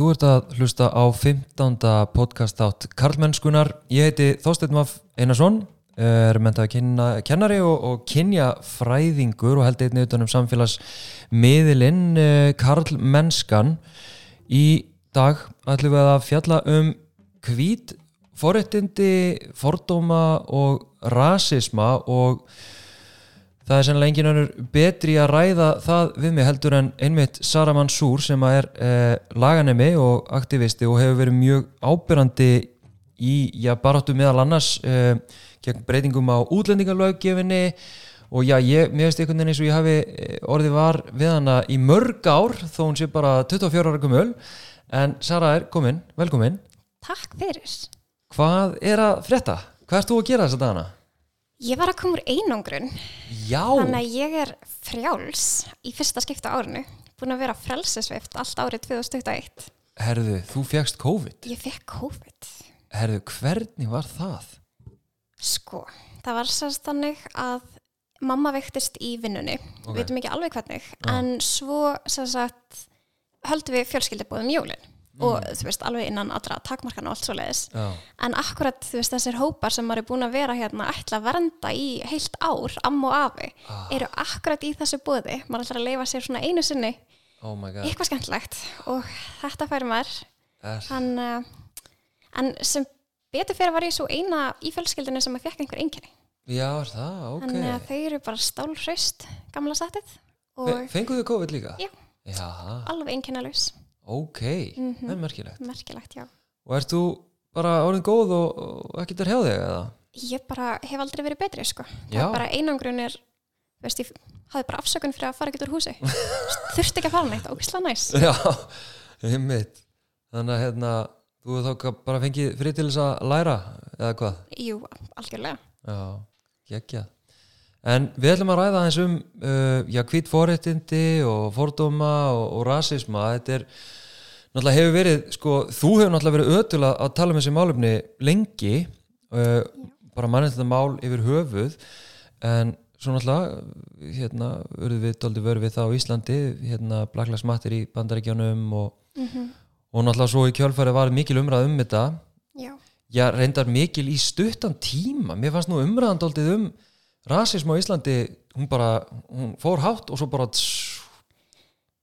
Þú ert að hlusta á 15. podcast átt Karlmennskunar. Ég heiti Þorstein Maff Einarsson, er mentað kennari og, og kynja fræðingur og held einnig utanum samfélagsmiðilinn eh, Karlmennskan. Í dag ætlum við að fjalla um hvít, forrættindi, fordóma og rasisma og Það er sennilega engin önnur betri að ræða það við mig heldur en einmitt Sara Mansour sem er eh, laganemi og aktivisti og hefur verið mjög ábyrrandi í, já, baráttu meðal annars eh, gegn breytingum á útlendingalöggefinni og já, ég, mér veist einhvern veginn eins og ég hafi eh, orðið var við hana í mörg ár þó hún sé bara 24 ára kumöl en Sara er komin, velkomin Takk fyrir Hvað er að frétta? Hvað ert þú að gera þess að dana? Ég var að koma úr einangrun, Já, þannig að ég er frjáls í fyrsta skipta árinu, búin að vera frelsesvift allt árið 2021. herðu, þú fegst COVID Ég fekk COVID. Herðu, hvernig var það? Sko, það var sérst þannig að mamma veiktist í vinnunni, Ok. við veitum ekki alveg hvernig, Já. en svo sérst að höldum við fjölskyldibóðum jólinn og þú veist, alveg innan allra takmarkan og allt svo leiðis. En akkurat þú veist þessir hópar sem maður er búin að vera hérna ætla að vernda í heilt ár, amma og afi, eru akkurat í þessu bóði. Maður ætlar að leifa sér svona einu sinni oh my god eitthvað skemmtilegt og þetta færi maður. Hann, uh, en sem betur fyrir var ég svo eina í fjölskyldinu sem að fekk einhver einkenni. Já, það, ok að þau eru bara stálhraust gamla Fe- Fenguðu COVID líka? Já. Já, alveg einkennalaus. Ok, Mhm. það er merkilegt Merkilegt, já. Og ert þú bara orðin góð og, og ekkert er hjá þig eða? Ég bara hef aldrei verið betri, sko. Það er bara einangrun er, veist, ég hafði bara afsökun fyrir að fara ekkert úr húsi. Þurfti ekki að fara neitt, ógislega næs. Já, einmitt Þannig að hérna, þú þá bara fengið frið til þess að læra eða hvað? Jú, algjörlega. Já, geggja En við ætlum að ræða eins um uh, hvít forréttindi og fordóma og, og rasisma þetta er, náttúrulega hefur verið sko, þú hefur náttúrulega verið ötul að, tala um þessi málefni lengi uh, bara mannið þetta mál yfir höfuð en svo náttúrulega hérna, urðu við doldi verið við það á Íslandi hérna, Black Lives Matter í bandaríkjánum og, Mm og náttúrulega svo í kjölfæri var mikil umræð um þetta. Já, já, reyndar mikil í stuttan tíma. Mér fannst nú umræðan daldið um rasism á Íslandi, hún bara hún fór hátt og svo bara tss,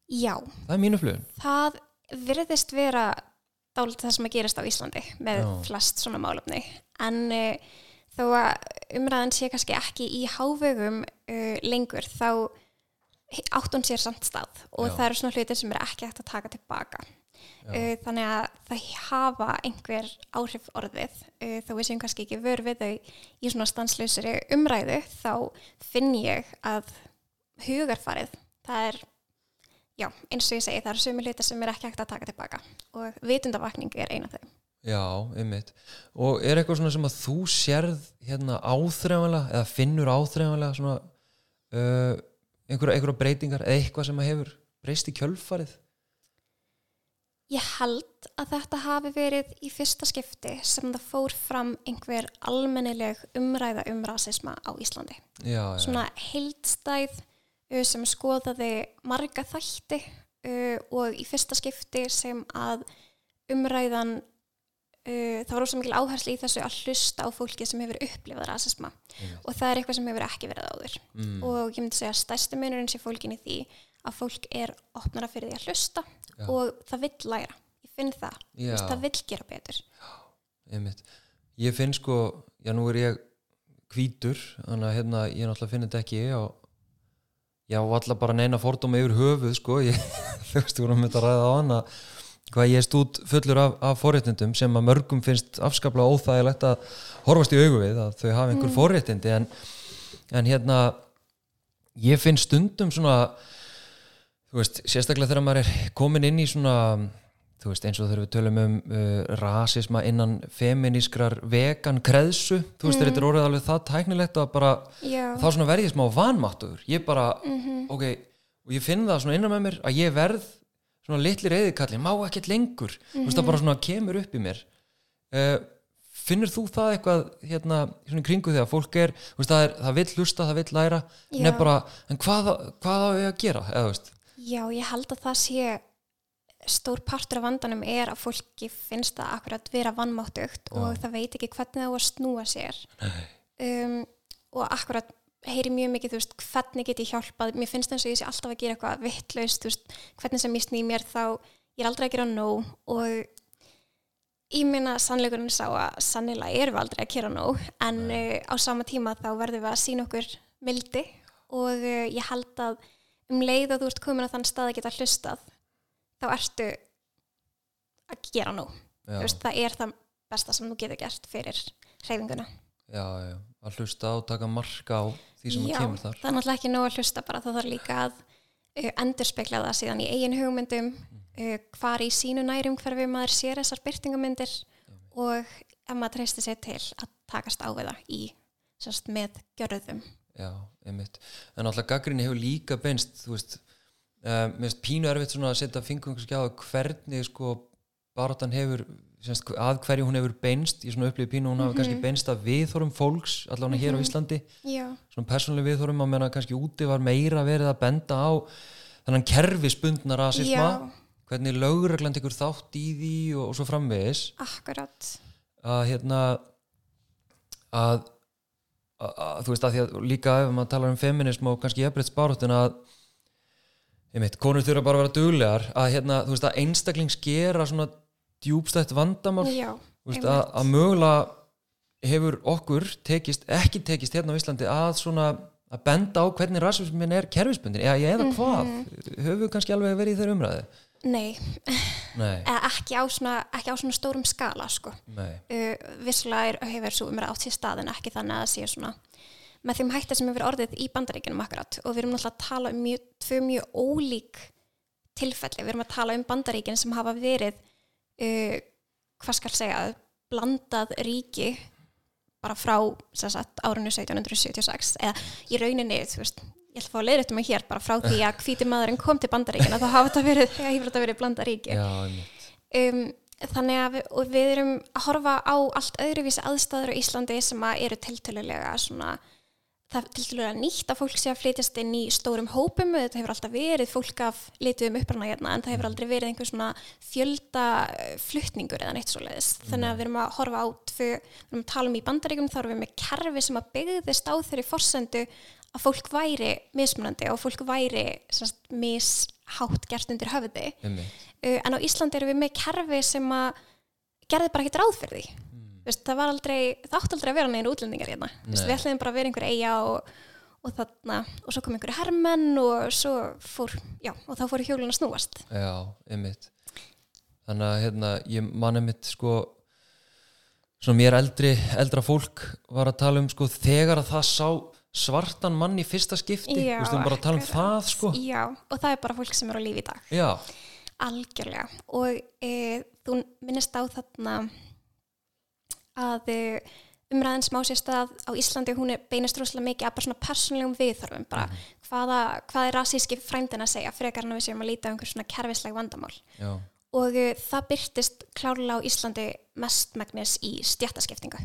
já, það er mínu flugun það virðist vera dálítið það sem að gerast á Íslandi með Já. flest svona málefni. En uh, þó að umræðan sé kannski ekki í hávegum uh, lengur, þá átt hún sér samt stað og Já. það eru svona hlutir sem er ekki hægt að taka tilbaka. Uh, þannig að það hafa einhver áhrif orðið þó við séum kannski ekki vör við þau í svona stanslausari umræðu þá finn ég að hugarfarið það er já, eins og ég segi, það eru sömu hlutir sem er ekki hægt að taka tilbaka. Og vitundavakning er eina af þeim. Já, einmitt. Og er eitthvað svona sem að þú sérð hérna áþreifanlega eða finnur áþreifanlega svona uh, einhverja, einhverja breytingar eða eitthvað sem að hefur breyst í kjölfarið? Ég held að þetta hafi verið í fyrsta skipti sem það fór fram einhver almennileg umræða um rasisma á Íslandi. já, já, Svona heildstæð sem skoðaði marga þætti uh, og í fyrsta skipti sem að umræðan, uh, það var rosa mikil áherslu í þessu að hlusta á fólki sem hefur upplifað rasisma. Einmitt. og það er eitthvað sem hefur ekki verið áður. mm, og ég myndi segja að stærsti munurinn sé fólkin í því að fólk er opnara fyrir því að hlusta Já. og það vill læra. Ég finn það, veist, það vill gera betur. Einmitt. Ég finn sko, já nú er ég hvítur, þannig að hérna ég náttúrulega finn þetta ekki og já, alltaf bara neina fordóma yfir höfuð sko, ég, þú veist, vorum með þetta að ræða á hana hvað ég er stút fullur af, af forréttindum sem að mörgum finnst afskaplega óþægilegt að horfast í augu við að þau hafa einhver Mm. forréttindi en, en hérna ég finn stundum svona þú veist, sérstaklega þegar maður er komin inn í svona þú veist, eins og þegar við tölum um uh, rasisma innan feminískrar vegan kreðsu, þú veist, Mm. þetta er orðið alveg það tæknilegt að bara já, þá svona verð ég smá vanmáttur ég bara, Mhm. ok og ég finn það svona innan með mér að ég verð svona litli reyðikalli, má ekkert lengur þú veist, það bara svona kemur upp í mér uh, finnur þú það eitthvað hérna, svona í kringu þegar fólk er, þú veist, það, er, það vill hlusta, það vill læra en, Já. er bara, en hvað, hvað á ég að gera eða, þú veist, já, ég held að það sé stór partur af vandanum er að fólki finnst það akkurat vera vannmáttugt og það veit ekki hvernig það á að snúa sér. Um, og akkurat heyri mjög mikið, þú veist, hvernig get ég hjálpað? Mér finnst eins og ég sé alltaf að gera eitthvað vittlaust, þú veist, hvernig sem ég sný mér þá ég er aldrei að gera nóg og ég minna sannleikurinn sá að sannilega erum við aldrei að gera nóg en uh, á sama tíma þá verðum við að sína okkur mildi og uh, ég held að um leið að þú ert komin á þann stað að geta hlustað þá ertu að gera Já, Þú veist, það er það besta sem þú getur gert fyrir hreyfinguna. Já, já, að hlusta á, taka marka á því sem Já, kemur þar. það er náttúrulega ekki nóg að hlusta bara það þarf líka að uh, endurspegla það síðan í eigin hugmyndum uh, hvar í sínu nærum hverfi maður sér þessar byrtingamyndir og ef maður treysti sér til að takast á við það í sérst, með gjörðum Já, einmitt. En alltaf gaggrinni hefur líka beinst, þú veist, uh, mér finnst pínu erfitt svona að setja fingum kannski á það hvernig sko barátan hefur, semst, að hverju hún hefur beinst, í svona upplýði pínu hún hafi kannski beinst að viðþórum fólks, allavega hér á Íslandi, Já, svona persónuleg viðþórum að menna kannski úti var meira verið að benda á þennan kerfisbundna rasisma, já, hvernig lögreglan tekur þátt í því og, og svo framvegis. Akkurat. Að hérna að, að, að þú veist að því að líka ef maður talar um feminism og kannski jafnbreytt að ég veit, konur þurfa bara að vera duglegar að hérna, þú veist að einstaklings gera svona djúbstætt vandamál. Já, veist, að, að mögulega hefur okkur tekist, ekki tekist hérna á Íslandi að svona að benda á hvernig rasismin er kerfisbundin eða, eða hvað, höfum við kannski alveg verið í þeirra umræði nei, nei, ekki á svona, ekki á svona stórum skala sko. uh, vissulega er, hefur svo umræð átt sér stað en ekki þannig að það sé svona með þeim hætta sem hefur orðið í bandaríkjunum akkurat. Og við erum náttúrulega að tala um mjög, tvö mjög ólík tilfelli, við erum að tala um bandaríkjun sem hafa verið uh, hvað skal segja blandað ríki bara frá sagt, árunni 1776 eða í rauninni, þú veist ég ætla að fá að leiðrættum að hér bara frá því að hvíti maðurinn kom til bandaríkjuna þá hafa þetta verið, hefur þetta verið blandað ríki. Um, þannig að við, við erum að horfa á allt öðruvísi aðstæður á Íslandi sem að eru tiltölulega svona það er tiltölulega nýtt að fólk sé að flytjast inn í stórum hópum. Þetta hefur alltaf verið fólk af lituðum upprana hérna en það hefur aldrei verið einhver svona fjölda eh, eða neitt svo leiðis þannig að við erum að horfa á tvö, við erum að tala um í bandaríkum þá erum við með kerfi sem að byggðist á þeirri forsendu að fólk væri mismunandi og fólk væri semst, mishátt gert undir höfði. Uh, en á Íslandi erum við með kerfi sem að gerði bara ekkert ráð Vist, það var aldrei, það átti aldrei að vera neina útlendingar hérna, Nei. við ætliðum bara að vera einhver eiga og, og þarna, og svo kom einhverju hermenn og svo fór, já, og þá fóru hjólun að snúast. Já, einmitt. Þannig að hérna, ég man einmitt sko svona mér eldri, eldra fólk var að tala um sko þegar að það sá svartan mann í fyrsta skipti Já, veist, við bara að tala um það sko. Já, og það er bara fólk sem er á lífi í dag. Já, Algjörlega. Og e, þú minnist á þarna að umræðin sem á sér stað á Íslandi hún er beinist rosalega mikið að bara svona persónlegum viðþörfum bara hvaða, hvað er rasíski frændin að segja frekar en að við séum að líta á einhver svona kerfisleg vandamál. Já, og e, það byrtist klárlega á Íslandi mestmægnis í stjættaskiptingu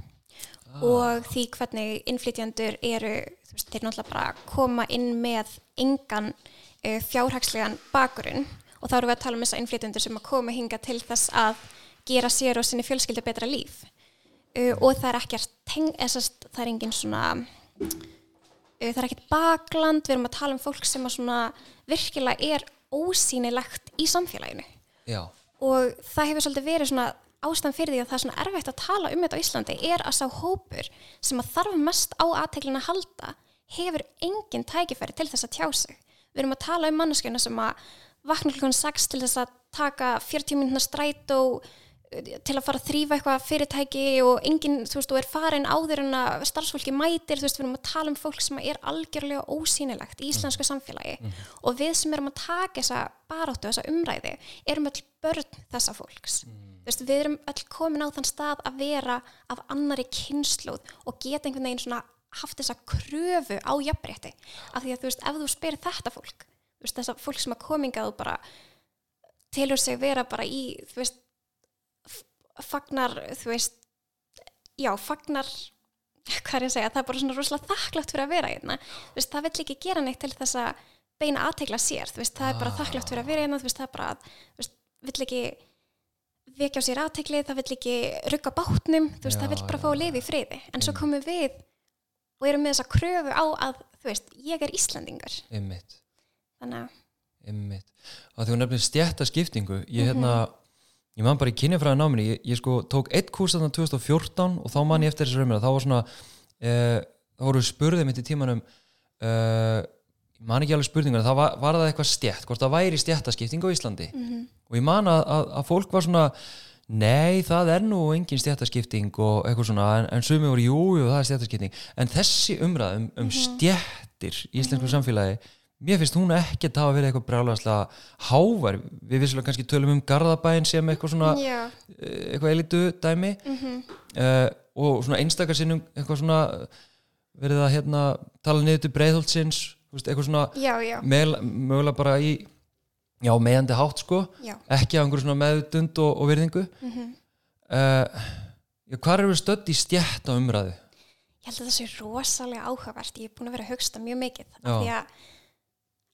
og því hvernig innflytjandur eru, veist, þeir náttúrulega bara koma inn með engan uh, fjárhagslegan bakurinn og þá erum við að tala um þessa innflytjandur sem að koma hinga til þess að gera sér og sinni fjölskyldu betra líf uh, og það er ekkert teng, esast, það er engin svona uh, það er ekkert bakland. Við erum að tala um fólk sem að svona virkilega er ósýnilegt í samfélaginu. Já, og það hefur svolítið verið svona ástæðan fyrir því að það er svona erfitt að tala um þetta á Íslandi er að sá hópur sem að þarf mest á aðteglina að halda hefur engin tækifæri til þess að tjá sig. Við erum að tala um manneskjuna sem að vakna klukkan 6 til þess að taka 40 minna stræt og til að fara að þrýfa eitthvað fyrirtæki og enginn, þú veist, og er farin áður en að starfsfólki mætir, þú veist, við erum að tala um fólk sem er algjörlega ósýnilegt í íslensku samfélagi og við sem erum að taka þessa baráttu, þessa umræði erum öll börn þessa fólks. Þú veist, við erum öll komin á þann stað að vera af annari kynnslóð og geta einhvern veginn svona haft þessa kröfu á jafnrétti. Af því að þú veist, ef þú spyrir þetta fólk þú veist, þessa fólk sem að komingað bara telur sig vera bara í þú veist fagnar, þú veist já, fagnar hvað er ég að segja, það er bara svona rosalega þakklátt fyrir að vera hérna, þú veist, það vill ekki gera neitt til þess að beina aðtegla sér, þú veist, það er bara Ah. þakklátt fyrir að vera hérna, þú veist, það er bara að, þú veist, vill ekki vekja á sér aðtekli, það vill ekki rugga bátnum, þú veist, Já, það vill bara já, fá að lifa í friði. En svo Einmitt. komum við og erum með þessa kröfu á að, þú veist, ég er Íslandingur. Einmitt, Þannig að. Og því hún nefnir stjætta skiptingu, Mhm. ég hérna, ég man bara í kynjafræða náminni, ég, ég sko tók eitt kurs þarna 2014 og þá man ég eftir þessi raumina, þá var svona, uh, þá voru spurðið mitt í tímanum, uh, man ekki alveg spurningar, það var, var það eitthvað stjætt, hvort það væri stjættaskipting á Íslandi. mhm, Og ég man að, að, að fólk var svona, nei, það er nú engin stjættaskipting og eitthvað svona, en, en sumi voru, jú, jú, það er stjættaskipting. En þessi umræð um, um stjættir í íslensku samfélagi, mér finnst hún ekkert hafa verið eitthvað brjálæðslega hávar. Við vissulega kannski tölum um Garðabæin sem eitthvað svona, já, eh, eitthvað elitu dæmi mhm, uh, og svona einstakar sinnum eitthvað svona verið að hérna tala niður til veist, eitthvað svona já, já, meil, mögulega bara í já, meðandi hátt sko já, ekki af einhverju svona meðutund og, og virðingu mhm. uh, já, hvað eru stödd í stjætt á umræðu? Ég held að það sé rosalega áhugavert. Ég er búin að vera að hugsta mjög mikið. Af því að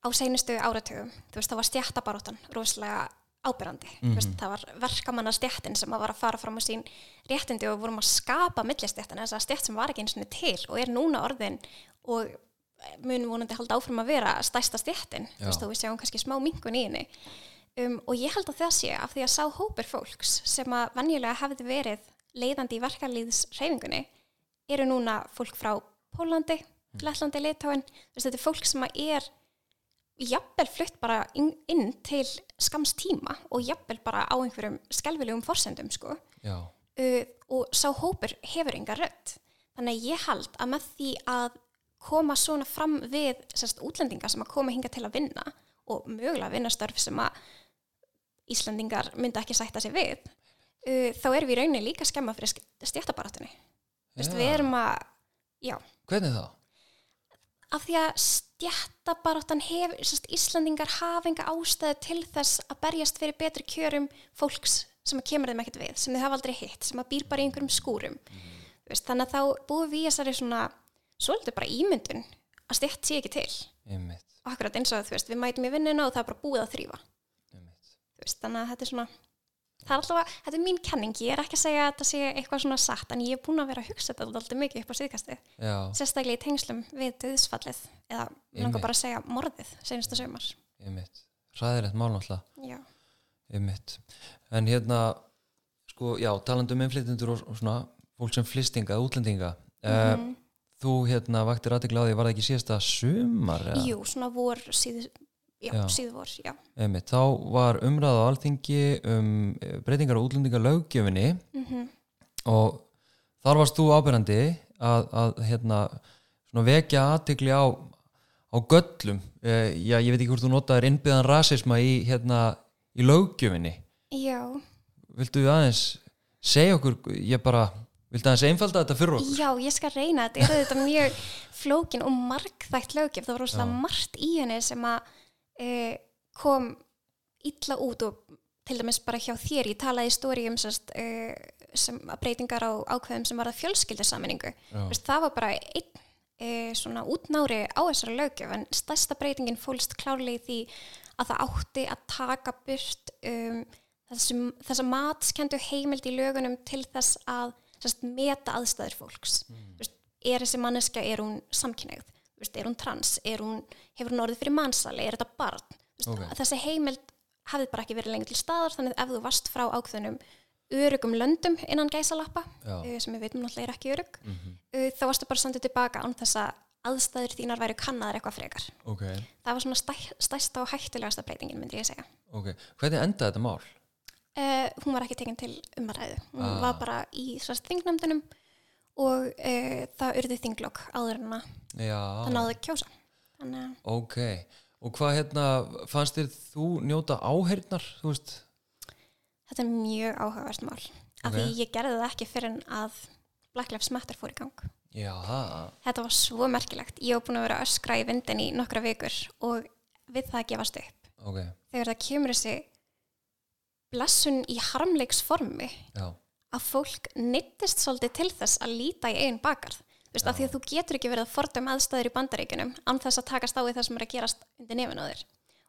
á seinustu áratugum, þú veist, það var stjættabaróttan rosalega ábyrrandi. Þú veist, það var verkamanna stjættin sem að var að fara fram á sín réttindi og vorum að skapa millistjættina, þess að stjætt sem var ekki eins og til og er núna orðin og mun vonandi halda áfram að vera stærsta stjættin. Þú veist, og við sjáum kannski smá minkun í henni. Um, og ég held að það sé af því að sá hópur fólks sem að venjulega hefði verið leiðandi í verkalýðs eru núna fólk frá Pólandi, Lettlandi, Litáin þetta er fólk sem að er jafnvel flutt bara inn, inn til skams tíma og jafnvel bara á einhverjum skelfilegum forsendum sko. Uh, og sá hópur hefur enga rödd. Þannig að ég held að með því að koma svona fram við sérst, útlendinga sem að koma hinga til að vinna og mögulega vinnastörf sem að Íslandingar myndi ekki sætta sig við uh, þá erum við í rauninni líka skemma fyrir stjættabarátunni Vist, við erum að, já, hvernig þá? af því að stjættabaráttan hef, Íslandingar hafa enga ástæðu til þess að berjast fyrir betri kjörum fólks sem að kemur þeim ekkert við, sem þið hafa aldrei hitt, sem að býr bara í einhverjum skúrum. Mm. Veist, þannig að þá búum við í þessari svona, svolítið bara ímyndun að stjætt sé ekki til. Einmitt, Og akkurat eins og þú veist, við mætum í vinnuna og það er bara búið að þrýfa. Veist, þannig að þetta er svona, það er alltaf að, þetta er mín kenning, ég er ekki að segja að þetta sé eitthvað svona satt, en ég er búin að vera að hugsa þetta alltaf mikið upp á síðkastið. Sérstaklega í tengslum við döðsfallið eða langar bara að segja morðið senasta sömar. einmitt. Ræðilegt mál náttúrulega, Já. einmitt. En hérna, sko, já, talandi um innflytjendur og, og svona, fólk sem flistinga, útlendinga. Mm þú hérna vaktir aðtekla á því, var það ekki síðasta sumar? eða? Jú, svona vor síðu, já, Já. síðu vor, já. Einmitt, þá var umræða á alþingi um eh, breytingar á útlendinga löggjöfinni Mm og þar varst þú ábyrjandi að, að hérna, vekja aðtikli á, á göllum. Eh, já, ég veit ekki hvort þú notaðir innbyggðan rasisma í, hérna, í löggjöfinni. Já, viltu við aðeins segja okkur, ég bara viltu aðeins einfalda þetta fyrir okkur? Já, ég skal reyna. Þetta er þetta mjög flókin og margþætt löggjöf, það var rosalega margt í henni sem að e, kom illa út og til dæmis bara hjá þér, ég talaði í stóri um sest, e, sem að breytingar á ákveðum sem var að. Veist, það var bara einn e, svona útnári á þessari löggjöf en stærsta breytingin fólst klárlega í því að það átti að taka burt um, þessum, þessa matskendu heimild í lögunum til þess að sest, meta aðstæður fólks. Veist, er þessi manneska, er hún samkynneigð Veist, er hún trans, er hún, hefur hún orðið fyrir mannsali, er þetta barn Veist, Ok. þessi heimild hafði bara ekki verið lengi til staðar þannig að ef þú varst frá ákveðnum örugum löndum innan gæsalappa Já. uh, sem við veitum náttúrulega er ekki örug Mhm. uh, þá varstu bara sendið tilbaka án þess að aðstæður þínar væri kannaðar eitthvað frekar ok, það var svona stæ, stærsta og hættulegasta breytingin myndi ég segja ok, hvernig endaði þetta mál? uh, hún var ekki tekin til umræðu hún Ah. var bara í sérst þingnefndunum og uh, það urði þinglokk áður en að það náði kjósa. Þannig ok. Og hvað hérna, fannst þér þú njóta áheyrnar, þú veist? Þetta er mjög áhugavert mál. Af Ok. því ég gerði það ekki fyrir en að Black Lives Matter fór í gang. Já, Þetta var svo merkilegt. Ég hef búin að vera öskra í vindin í nokkra vikur og við það að gefast upp. ok, Þegar það kemur þessi blessun í harmleiksformi já að fólk nittist svolítið til þess að líta í einn bakarð. Þú veist, af því að þú getur ekki verið að fordum aðstæður í bandaríkunum án þess að takast á við það sem er að gerast undir nefn á þér.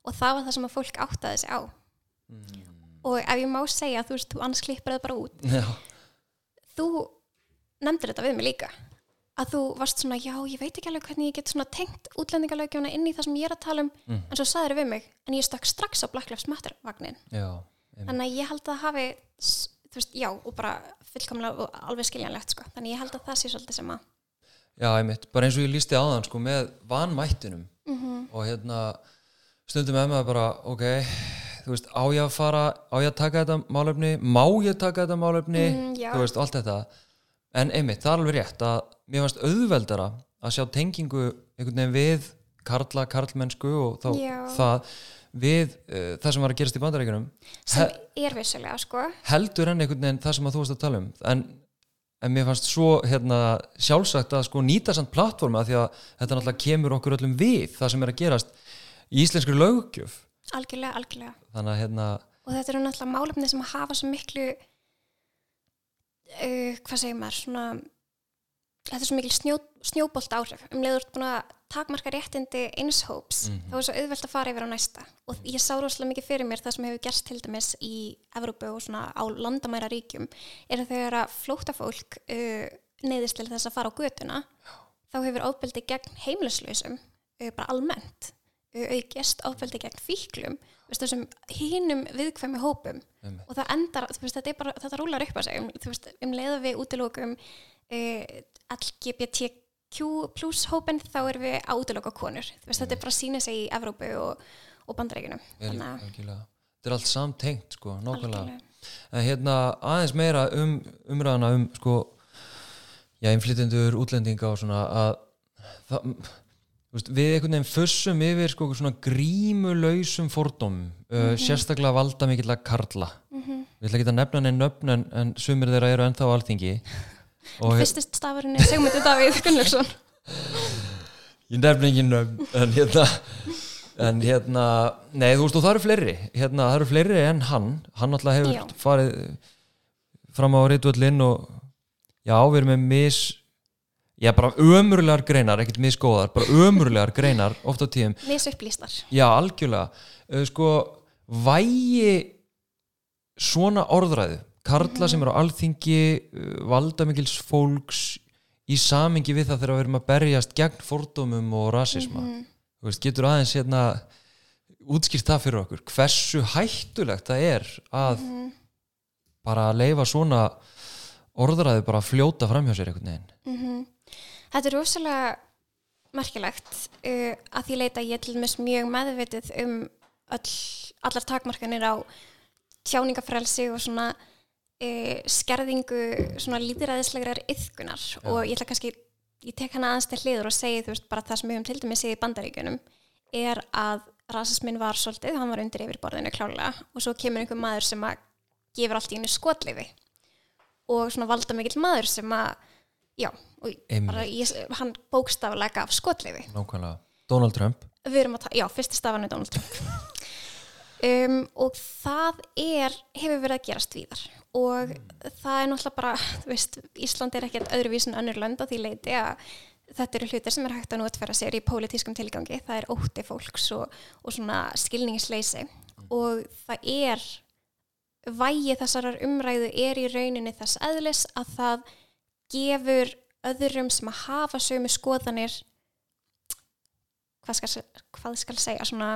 Og það var það sem að fólk áttaði sig á. og ef ég má segja, þú veist, þú annars klippir það bara út já, þú nefndir þetta við mig líka að þú varst svona, já, ég veit ekki alveg hvernig ég get svona tengt útlendingalögjöfuna inn í það sem ég er að tala um, Mm. en svo sagðir við mig en ég stökk strax á Black Lives Matter vagnin já þannig að ég held að hafi þú veist, já, og bara fullkomlega og alveg skiljanlegt, sko, þannig að ég held að það sé svolítið sem að Já, einmitt, bara eins og ég lísti áðan sko með vanmættunum Mhm. og hérna stundum með maður bara, ok þú veist, á ég að fara, á ég að taka þetta málefni, má ég taka þetta málefni? Mm, þú veist, allt þetta. En einmitt, það er alveg rétt að mér fannst auðveldara að sjá tengingu einhvern veginn við karla, karlmennsku og þá Já. það við uh, það sem var að gerast í bandaríkunum sem er vissulega, sko. heldur en einhvern veginn það sem að þú varst að tala um. En, en mér fannst svo hérna, sjálfsagt að sko nýta samt plattforma því að þetta náttúrulega kemur okkur öllum við það sem er að gerast í íslenskri löggjöf. Algjörlega, algjörlega. Þannig hérna, og þetta eru náttúrulega málefni sem hafa svo miklu uh, hvað segir maður svona, þetta er svo mikil snjó, snjóbolt áhrif um leiður búin að takmarka réttindi eins hóps þá er svo auðvelt að fara yfir á næsta. Og ég sá rosalega mikið fyrir mér það sem hefur gerst til dæmis í Evrópu og svona á landamæra ríkjum er að þegar að flóta fólk uh, neyðist til þess að fara á götuna þá hefur ofbeldi gegn heimilislausum uh, bara almennt uh, aukist ofbeldi gegn fíklum veist, þessum hinum viðkvæmi hópum. Einmitt. og það endar, veist, þetta, bara, þetta rúlar upp á sig. Um, veist, um leiða við útilokum uh, LGBTQ plus hópin þá erum við að útiloka konur. Þú veist, þetta er bara að sína sig í Evrópu og, og algjörlega. Þetta er allt samtengt sko, en hérna aðeins meira um umræðana um sko já, innflytjendur, útlendinga og svona að það, við einhvern veginn fussum yfir sko svona grímulausum fordóm uh, sérstaklega valda mikill að karla. Mhm. við ætla ekki að nefna neinn nöfn en, en sumir þeirra eru ennþá á alþingi og fyrsti stafurinn er Sigmundur Davíð Gunnlaugsson. Ég nefna ekki nöfn en hérna en hérna, nei þú veist og það eru fleiri. Hérna, það eru fleiri en hann. Hann alltaf hefur Já. farið fram á reytvöllin og já, við erum með mis já, bara ömurlegar greinar, ekkert misgóðar bara ömurlegar greinar, oft á tíðum. Misupplýstar já, algjörlega. Sko, vægi svona orðræðu karla sem eru á alþingi uh, valdamikils fólks í samingi við það þegar við erum að berjast gegn fordómum og rasisma. Þú veist, getur aðeins hérna útskýrt það fyrir okkur hversu hættulegt það er að bara að leifa svona orðræðu bara fljóta framhjá sér einhvern veginn? Mhm. Þetta er rosalega merkilegt uh, að því leita ég til dæmis mjög meðvitið um öll, allar takmarkanir á tjáningafrelsi og svona uh, skerðingu svona líðræðislegar yðkunar og ég ætla kannski, ég tek hana aðeins til hliður og segi þú veist bara það sem við höfum til dæmis í bandaríkunum er að rasismin var svolítið, hann var undir yfir borðinu klálega og svo kemur einhver maður sem að gefur allt í einu skotlifi og svona valda mikill maður sem að já, ég, hann bókstaflega af skotlifi nákvæmlega, Donald Trump. Já, fyrsti stafan er Donald Trump um, og það er, hefur verið að gerast víðar. Og það er náttúrulega bara þú veist, Ísland er ekkert öðruvísin önnur lönd á því leiti að þetta eru hlutir sem er hægt að notfæra sér í pólitískum tilgangi, það er ótti fólks og, og svona skilningsleysi. Og það er vægi þessarar umræðu er í rauninni þess eðlis að það gefur öðrum sem að hafa sömu skoðanir hvað skal, hvað skal segja svona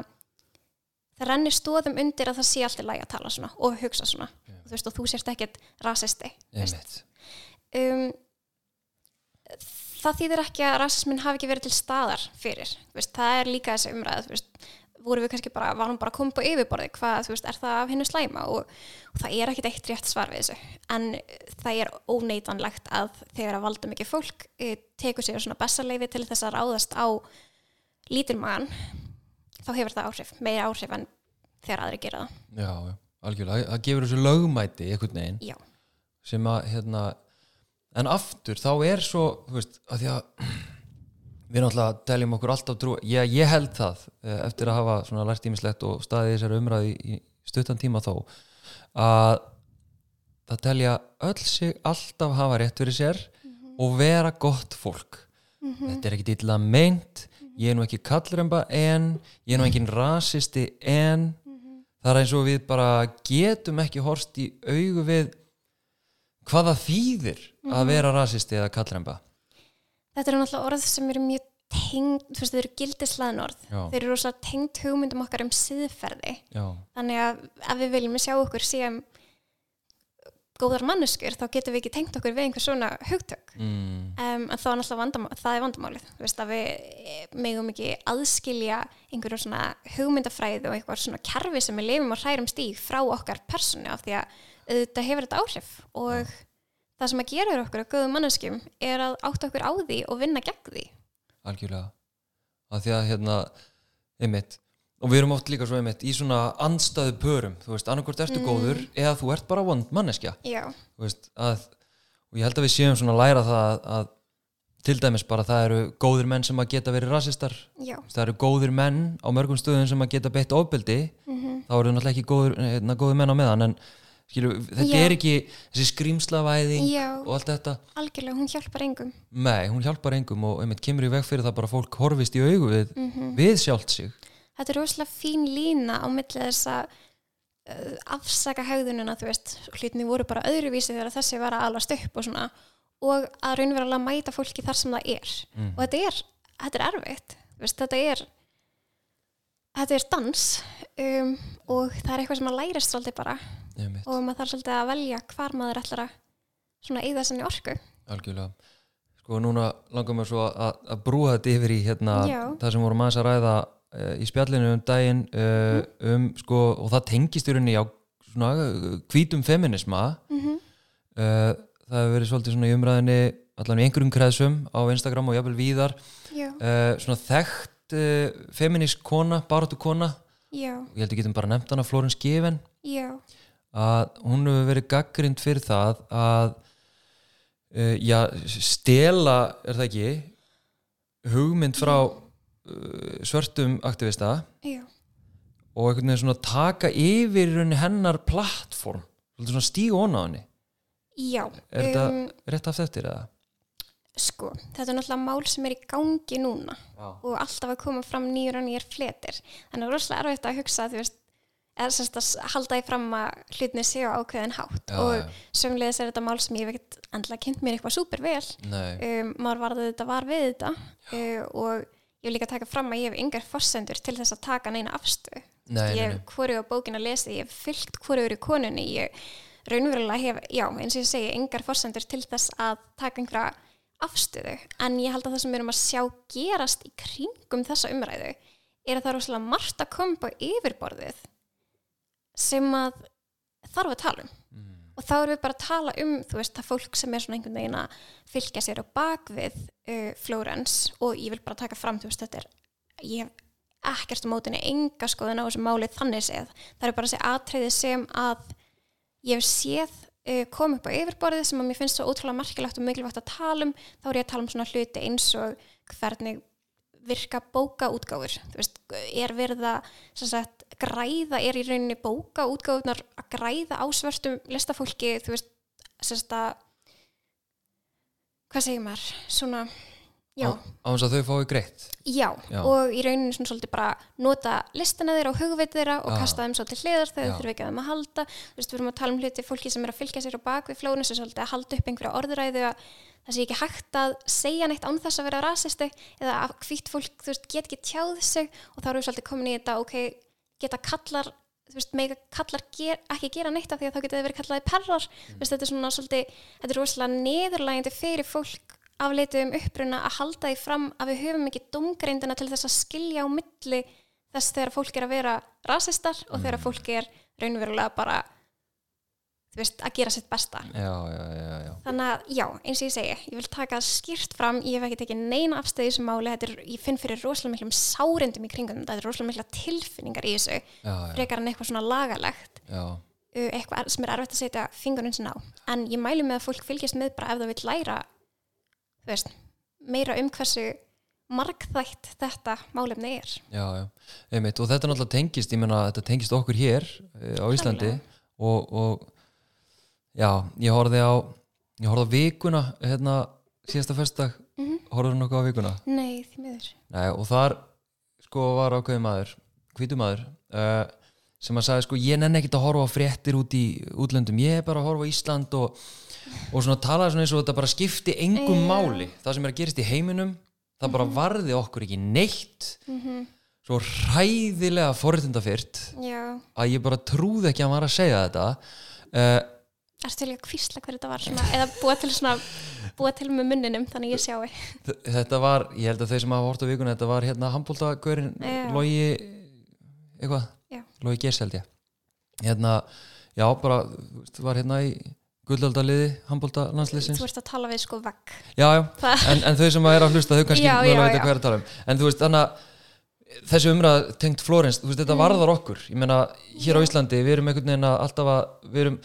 það rennir stóðum undir að það sé alltaf lægi að tala svona og hugsa svona. Þú veist og þú sérst ekkert rasisti um, það þýðir ekki að rasismin hafi ekki verið til staðar fyrir veist, það er líka þessi umræð voru við kannski bara, varum bara að koma på yfirborði hvað, þú veist, er það af hennu slæma? Og, og það er ekkit eitt rétt svar við þessu. En það er óneitanlegt að þegar að valda mikið fólk e, tekur sér svona bestaleifi til þess að ráðast á lítilmagan þá hefur það áhrif, meira áhrif en þegar aðri gera það. Já, algjörlega, það gefur þessu lögmæti einhvern veginn Já, sem að hérna en aftur þá er svo þú veist, að því að við náttúrulega teljum okkur alltaf trú ég, ég held það eh, eftir að hafa svona lært ímislegt og staðið þessari umræði í, stuttan tíma þó að það telja öll sig alltaf hafa rétt fyrir sér og vera gott fólk. Þetta er ekkit illa meint ég er nú ekki kallremba en ég er nú engin rasisti en það er eins og við bara getum ekki horst í augu við hvað það þýðir Mhm. að vera rasisti eða kallremba Þetta eru náttúrulega orð sem eru mjög tengd, þú veist, þau eru gildislaðin orð. Já. Þeir eru rosalega tengd hugmyndum okkar um siðferði. já, Þannig að ef við viljum sjá okkur sem góðar manneskur, þá getum við ekki tengt okkur við einhver svona hugtök. mm, Um, en þá er það er vandamálið. Að við eh, megum ekki aðskilja einhverju svona hugmyndafræði og eitthvað svona kerfi sem við lifum og hrærum stíg frá okkar personu af því að þetta hefur þetta áhrif og það sem að gera okkur að góðum manneskum er að átta okkur á því og vinna gegn því. algjörlega að því að hérna einmitt, og við erum oft líka svo einmitt í svona andstæðu pörum, þú veist, annarkvort ertu góður eða þú ert bara vond manneskja. Veist, að og ég held að við séum svona að læra það að, að til dæmis bara það eru góðir menn sem að geta verið rasistar. Já, það eru góðir menn á mörgum stöðum sem að geta beitt ofbeldi. Mhm. þá eru náttúrulega ekki góður, hérna, góðir menn á meðan en skilju, þetta Já. er ekki þessi skrýmslavæðing og allt þetta. Algjörlega, hún hjálpar engum. nei, hún hjálpar engum og einmitt kemur í veg fyrir það bara fólk horfist í augu við, Mhm. við sjálft sig Þetta er rosalega fín lína á milli þess að uh, afsaka hegðunina, þú veist, hlutinni voru bara öðruvísi þegar þessi var að alast upp og svona og að raunverulega mæta fólki þar sem það er. Mhm. og þetta er, þetta er erfitt veist, þetta er þetta er dans um, og það er eitthvað sem að lærist svolítið bara. Einmitt, og maður þarf svolítið að velja hvar maður ætlar að svona eyða sinni orku. Algjörlega. Sko núna langar mér svo að, að brúa þetta yfir í hérna Já. það sem vorum aðeins að ræða í spjallinu um daginn uh, um sko og það tengist í rauninni á svona uh, hvítum feminisma mm -hmm. það hefur verið svolítið svona í umræðinni allan í einhverjum kreðsum á Instagram og jafnvel víðar. Svona þekkt feminist kona, baróttu kona já, og ég held að getum bara nefnt hana Florence Given. Já. Að hún hefur verið gaggrind fyrir það að já, stela er það ekki hugmynd frá svörtum aktivista já, og einhvern veginn svona taka yfir hennar plattform svona stíga ón á henni já er þetta um, rétt aftur eftir eða? Sko, þetta er náttúrulega mál sem er í gangi núna Já. og alltaf að koma fram nýjur og nýjur fletir. Þannig að rosalega erfitt að hugsa, þú veist, eða sérst að halda í fram að hlutinni séu ákveðin hátt Já, og sömulegis er þetta mál sem ég ekkert endla kynnt mér eitthvað súper vel. Um, maður varði þetta var við þetta uh, og ég vil líka taka fram að ég hef yngar forsendur til þess að taka neina afstöð. nei, ég hef hvoru á bókin að lesa, ég hef fyllt hvoru í konunni, ég raunverulega hef, já, eins og ég segi, engar forsendur til þess að taka einhverja afstöðu, en ég held að það sem við erum að sjá gerast í kringum þessa umræðu er að það er rosalega margt að koma á yfirborðið sem að þarf að tala um Mm. Og þá erum við bara að tala um þú veist, það fólk sem er svona einhvern veginn að fylgja sér á bakvið uh, Flórens og ég vil bara taka fram þú veist, þetta er, ég hef ekkert á mótinni enga skoðun á þessu máli þannig séð, það er bara þessi atriði sem að ég hef séð uh, kom upp á yfirborðið sem að mér finnst svo ótrúlega merkilegt og mikilvægt að tala um. Þá er ég að tala um svona hluti eins og hvernig virka bókaútgáfur. Veist, er verið að sagt, græða, er í rauninni bókaútgáfurnar að græða á svörtum listafólki, þú veist sem sagt að hvað segir maður, svona já, á, á þess að þau fái greitt. Já, Já. og í rauninni svona svolítið bara nota listina þeirra og hugveit þeirra og Já. kasta þeim svo til hliðar þegar þau þurfa ekki að þeim að halda. Þú veist, við erum að tala um hluti fólki sem er að fylgja sér á bakvið flónu sem svolítið að halda upp einhverja orðræðu að það sé ekki hægt að segja neitt án þess að vera rasisti eða að hvít fólk, veist, get ekki tjáð sig og þá erum við svolítið komin í þetta, ok geta kallar, veist, mega kallar ger, ekki gera neitt af því að þá geta þið verið kallaði perrar, þú veist, þetta er svona svolítið, þetta er rosalega neðurlægandi fyrir fólk afleitið um uppruna að halda því fram að við höfum ekki domgreindina til þess að skilja á milli þess þegar fólk er að vera rasistar og þegar fólk er raunverulega bara þú veist, að gera sitt besta. Já, já, þannig að já, eins og ég segi ég vil taka skýrt fram, ég hef ekki tekið neina afstöði þessu máli, þetta er, ég finn fyrir rosalega miklum sárendum í kringum þetta, þetta er rosalega mikla tilfinningar í þessu, frekar en eitthvað svona lagalegt já, eitthvað sem er erfitt að setja fingurinn sinna á en ég mælu með að fólk fylgjast með bara ef það vil læra veist, meira um hversu margþætt þetta málefni er. Já, já. Einmitt, og þetta náttúrulega tengist, ég meina þetta tengist okkur hér á Íslandi og, og já, ég horfði á ég horfði á vikuna hérna síðasta föstudag, mm Mhm. horfði nokkuð á vikuna? Nei, því miður. Nei, og þar sko var ákveðin maður hvítu maður uh, sem að sagði sko ég nenni ekkit að horfa á fréttir út í útlöndum, ég er bara að horfa á Ísland og, og svona talaði svona eins og þetta bara skipti engum Já. máli. Það sem er að gerist í heiminum það bara varði okkur ekki neitt. Svo hræðilega forréttindafyrt já, að ég bara trúði ekki að var að segja þetta. Uh, ertu til að kvísla hver þetta var svona, eða búa til svona búa til með munninum, þannig ég sjái? Þ- þetta var, ég held að þeir sem hafa hort á vikuna þetta var hérna handbóltagörin Já. Logi eitthvað, Já. Logi Gers held ég. Hérna, já bara þú var hérna í gullaldaliði handbólta landsliðsins þú ert að tala við sko vegg. Já, já, en, en þau sem er að hlusta þau kannski Já, já, já. hvað er að tala um. En þú veist, þannig að þessi umræð tengt Flórens, þú veist, Mm. þetta varðar okkur. Ég meina, hér á Íslandi, við erum einhvern veginn að alltaf að, við erum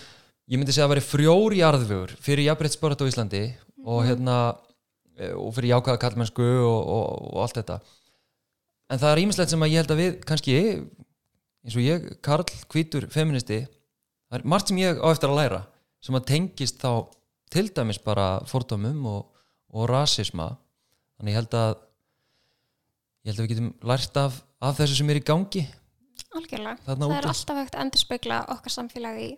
ég myndi segja að vera frjóri jarðvegur fyrir jafnbreytt á Íslandi og Mhm. hérna eh, og fyrir jákvæða kallmennsku og, og, og allt þetta. En það er ímislegt sem að ég held að við kannski, eins og ég Karl Hvítur, feministi það er margt sem ég á eftir að læra sem að tengist þá til dæmis bara fordómum og, og rasisma. Þannig ég held að ég held að við getum lært af, af þessu sem er í gangi. Algjörlega, það er alltaf hægt að endurspegla okkar samfélag í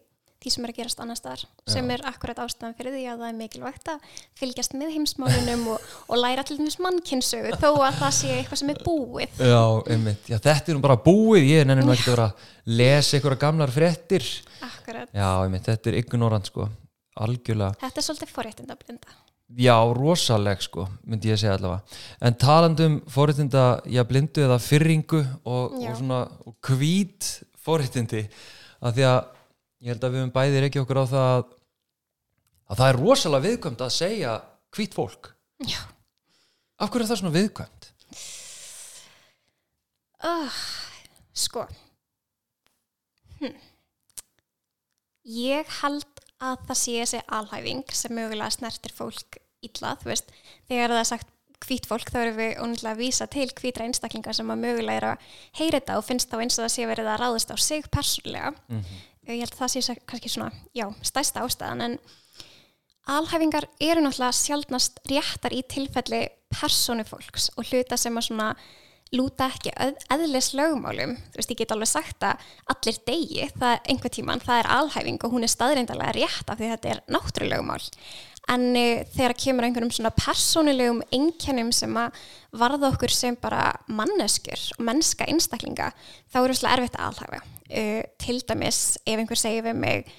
því sem er að gerast annar staðar sem er akkurat ástæðan fyrir því að það er mikilvægt að fylgjast með heimsmálunum og, og læra til dæmis mannkynnsögu þó að það sé eitthvað sem er búið. Já, einmitt, já þetta er nú bara búið. Ég nenni nú ekki að vera að lesa einhverja gamlar fréttir. Akkurat, Já, einmitt, þetta er ignorant sko. Algjörlega, þetta er svolítið forréttinda blinda. Já, rosaleg sko myndi ég segja allavega. En talandum forréttinda, já, blindu eða fyrringu og, og svona og hvít forréttindi að því að ég held að við höfum bæði ekki okkur á það að, að það er rosalega viðkvæmt að segja hvít fólk Já. Af hverju er það svona viðkvæmt? uh, sko hm. ég held að það sé þessi alhæfing sem mögulega snertir fólk illa, þú veist, þegar það er sagt hvít fólk þá erum við ónýtlega að vísa til hvítra einstaklingar sem að mögulega er að heyra þetta og finnst þá eins og það sé verið að ráðast á sig persónlega ég held að það sé kannski svona, já, stærsta ástæðan en alhæfingar eru náttúrulega sjaldnast réttar í tilfelli persónu fólks og hluta sem að svona lúta ekki eð- eðlis lögmálum. Þú veist, ég get alveg sagt að allir degi, það er einhver tíman, það er alhæfing og hún er staðreindalega rétt af því þetta er náttúrulögmál en uh, þegar kemur einhverjum svona persónulegum einkennum sem að varða okkur sem bara manneskjur og mennska einstaklinga þá er það erfitt að alhæfa. Uh, til dæmis ef einhver segir við mig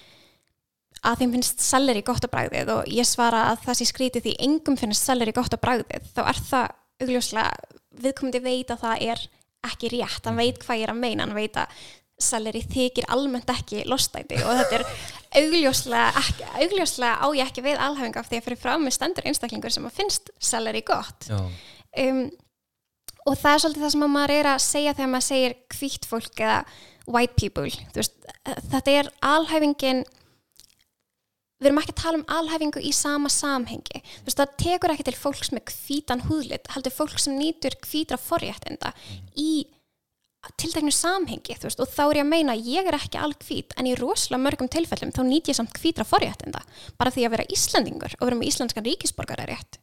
að þeim finnst selleri gott á bragðið og ég svara að það sé skrítið því engum finnst selleri gott á bragðið þá er það augljóslega viðkomandi veit að það er ekki rétt. Hann veit hvað ég er að meina, hann veit að selleri þykir almennt ekki lostæti og þetta er augljóslega, ekki, augljóslega á ég ekki við alhæfing af því að fyrir frá mig stendur einstaklingur sem að finnst selleri gott. Um, og það er svolítið það sem að maður er að segja þegar maður segir hvítt fólk eða white people. Veist, þetta er alhæfingin við erum ekki að tala um alhæfingu í sama samhengi. Þú veist, það tekur ekki til fólks með hvítan húðlit heldur fólk sem nýtur hvítra forréttinda í tilteknu samhengi veist, og þá er ég að meina að ég er ekki alhvít en í rosalega mörgum tilfellum þá nýt ég samt hvítra forréttinda bara því að vera Íslandingur og vera með íslenskan ríkisborgara rétt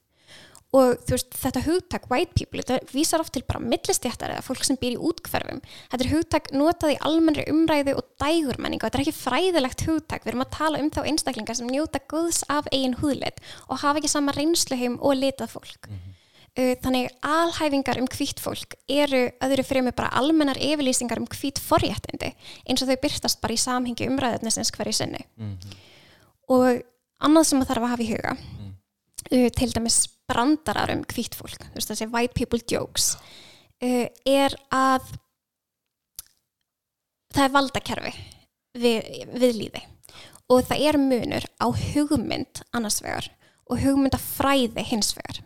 og veist, þetta hugtak white people, þetta vísar oft til bara millistjættar eða fólk sem býr í útkverfum þetta er hugtak notað í almennri umræðu og dægurmenningu, þetta er ekki fræðilegt hugtak. Við erum að tala um þá einstaklingar sem njóta góðs af eigin húðlit og hafa ekki sama reynsluheim og litað fólk. Uh, þannig alhæfingar um hvítt fólk eru öðru fremur bara almennar yfirlýsingar um hvít forréttindi eins og þau byrtast bara í samhengi umræðefnisins hverju sinni. Og annað sem það þarf að hafa í huga uh, til dæmis brandarar um hvítt fólk þú veist þessi white people jokes uh, er að það er valdakerfi við, við líði og það er munur á hugmynd annars vegar og hugmyndafræði hins vegar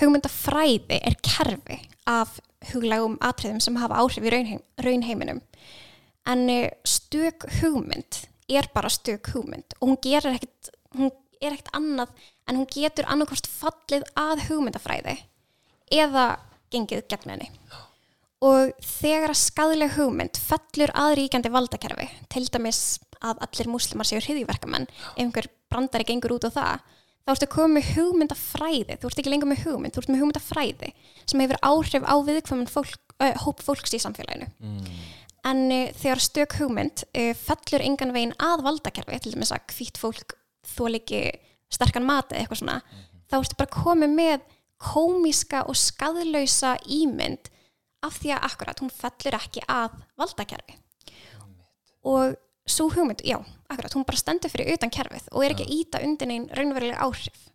hugmyndafræði er kerfi af huglægum atriðum sem hafa áhrif í raunheim, raunheiminum. En eh, stök hugmynd er bara stök hugmynd og hún gerir ekkit hún er ekkit annað en hún getur annarkost fallið að hugmyndafræði eða gengið gegn henni. Og þegar að skadleg hugmynd fellur að ríkjandi valdakerfi til dæmis að allir múslimar séu hriðjverkamenn ef einhver brandari gengur út á það þá ertu komið með hugmyndafræði. Þú ert ekki lengur með hugmynd, þú ert með hugmyndafræði sem hefur áhrif á viðkvæmum fólk, uh, hóp fólks í samfélaginu. En uh, þegar stök hugmynd uh, fellur engan veginn að valdakerfi til dæmis að hvít fólk þól ekki sterkan mat eða eitthvað svona þá ertu bara komið með komíska og skadlausa ímynd af því að akkurat hún fellur ekki að valdakerfi. Og svo hugmynd, já, akkurat, hún bara stendur fyrir utan kerfið og er ekki að íta undir einn raunverulega áhrif.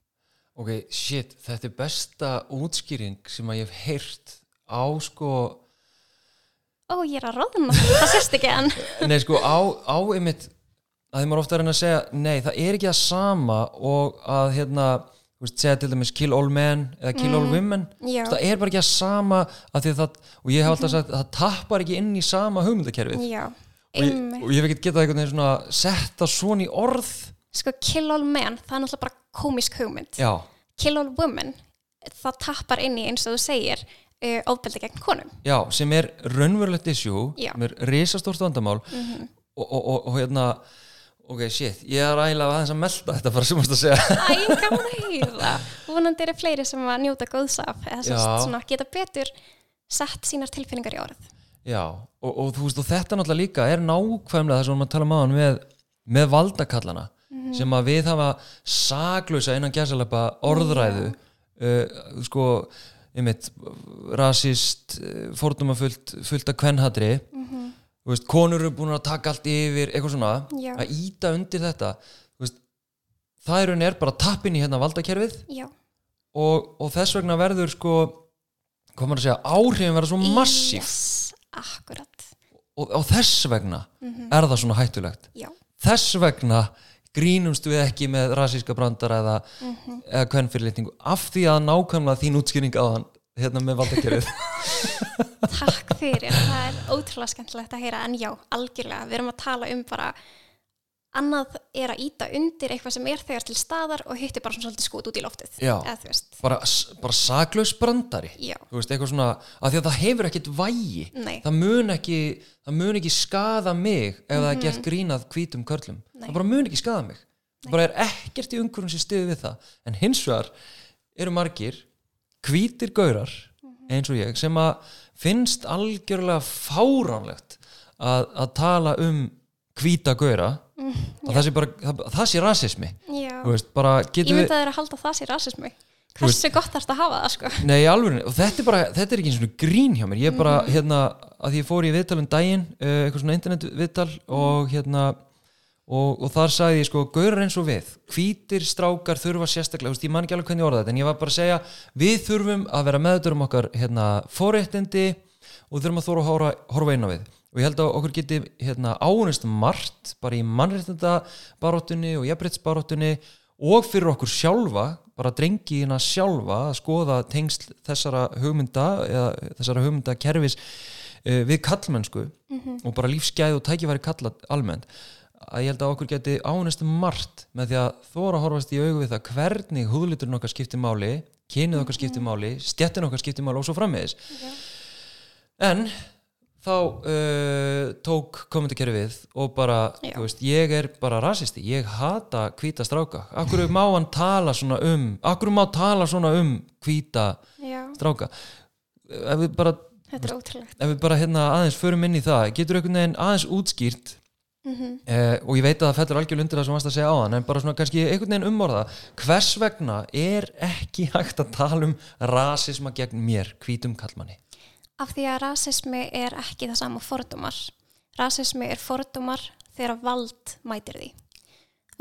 Ok, shit, þetta er besta útskýring sem að ég hef heyrt á sko Ó, ég er að ráðna, það sést ekki en Nei, sko, á, á einmitt að því maður ofta er að segja nei, það er ekki að sama og að hérna, segja til dæmis kill all men eða kill all women. Já. það er bara ekki að sama að það, og ég hef alltaf sagt að það tappar ekki inn í sama hugmyndakerfið. Já, og ég, og ég hef ekkert getað einhvern veginn svona setta svona í orð. Sko, kill all men, það er náttúrulega bara komisk hugmynd. Já, Kill all women, það tappar inn í eins og þú segir uh, ofbeldi gegn konum. Já, sem er raunverulegt issue, Já. sem er risastórt vandamál. Og, og, og, og hérna ok, shit, ég er ægilega aðeins að melda þetta bara sem mást að segja. Æ, gaman að heyra. Vonandi eru fleiri sem að njóta góðs af eða svona geta betur sett sínar tilfinningar í orð Já, og, og þú veist, og þetta náttúrulega líka er nákvæmlega það sem við tala um aðan með, með valdakallana sem að við hafa saglausa innan gæsalapa orðræðu uh, sko, einmitt rasist, uh, fordumafullt fullt af kvennhatri. Þú veist, konur eru búin að taka allt yfir eitthvað svona, Já. að íta undir þetta. Þú veist, það er er bara tappin í hérna valdakerfið. Já, og, og þess vegna verður sko hvað maður að segja, áhrifin verða svo massíf. yes, akkurat. Og, og þess vegna er það svona hættulegt. Já, þess vegna grínumst við ekki með rasíska brandara eða, Mhm. eða kvennfyrirlitningu af því að nákvæmlega þín útskýring á hann hérna með valdakerfið. Takk fyrir. Það er ótrúlega skemmtilegt að heyra. En já, algjörlega, við erum að tala um bara annað er að íta undir eitthvað sem er þegar til staðar og hitti bara svona svolítið skot út í loftið. Já. eða bara, bara saklaus brandari. Já, þú veist, eitthvað svona, af því að það hefur ekkit vægi. Nei. Það mun ekki það mun ekki skada mig ef það er gert grínað hvítum körlum. Mhm. Nei. það bara mun ekki skada mig. Það bara er ekkert í umhverjum sem stiði við það. En hins vegar eru margir hvítir gaurar Mhm. eins og ég sem að finnst algjörlega fáránlegt að, að tala um hvíta gaura að það sé bara, það, það sé rasismi. Veist, bara ég myndi að það er að halda það sér rasismi. Hversu gott þarfst að hafa það sko? Nei, alveg, og þetta er bara, þetta er ekki eins og grín hjá mér, ég er bara, hérna, að ég fór í viðtal um daginn, uh, eitthvað svona internetviðtal og hérna, og, og þar sagði ég sko, gaurar eins og við, hvítir strákar þurfa sérstaklega, veist, ég man ekki alveg hvernig orða þetta, en ég var bara að segja, við þurfum að vera meðutur um okkar, hérna, forréttindi og þurfum að þóra að horfa, horfa inn á við. Og ég held að okkur geti, hérna, ánust margt, bara í mannréttindabaróttunni og jafnréttsbaróttunni og fyrir okkur sjálfa, bara drengina sjálfa að skoða tengsl þessara hugmynda eða þessara hugmynda kerfis uh, við kallmennsku og bara lífsgæð og tækifæri kalla almennt að ég held að okkur geti ánest margt með því að þóra horfast í augu við það hvernig húðliturinn okkar skiptir máli kynið okkar skiptir máli, stjettin okkar skiptir máli og svo frammiðis en þá uh, tók kommentarkerfi við og bara, Já. þú veist, ég er bara rasisti, ég hata hvíta stráka. Akkur má hann tala svona um akkur má tala svona um hvíta Já, stráka? Ef við bara, þetta er ótrúlegt. ef við bara hérna aðeins förum inn í það, getur einhvern veginn aðeins útskýrt mm eh, og ég veit að það fellur algjör undir það sem varst að segja á þann en bara svona kannski einhvern veginn umorða. Hvers vegna er ekki hægt að tala um rasisma gegn mér, hvítum kallmanni Af því að rasismi er ekki það sama og fordómar. Rasismi er fordómar þegar vald mætir því.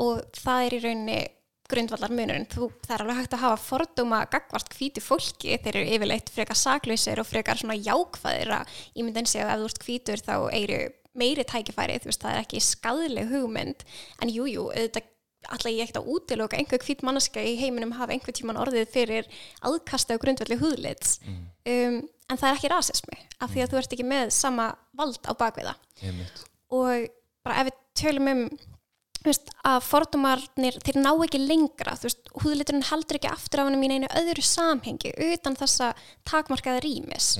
Og það er í rauninni grundvallar munurinn. Þú, það er alveg hægt að hafa fordóma gagvart hvítu fólki. Þeir eru yfirleitt frekar saklausir og frekar svona jákvæðir að ímyndan sig að ef þú ert hvítur þá eiru meiri tækifæri. Þú veist, það er ekki skadleg hugmynd. En jújú, jú, auðvitað alltaf ég ekkert að útiloka einhver hvít manneska í heiminum hafa einhver tíman orðið fyrir aðkasta á grundvalli húðlits um, en það er ekki rasismi af því að þú ert ekki með sama vald á bakviða og bara ef við tölum um veist, að fordómarnir þeir ná ekki lengra, veist, húðliturinn heldur ekki aftur af hann í einu öðru samhengi utan þessa takmarkaða rýmis.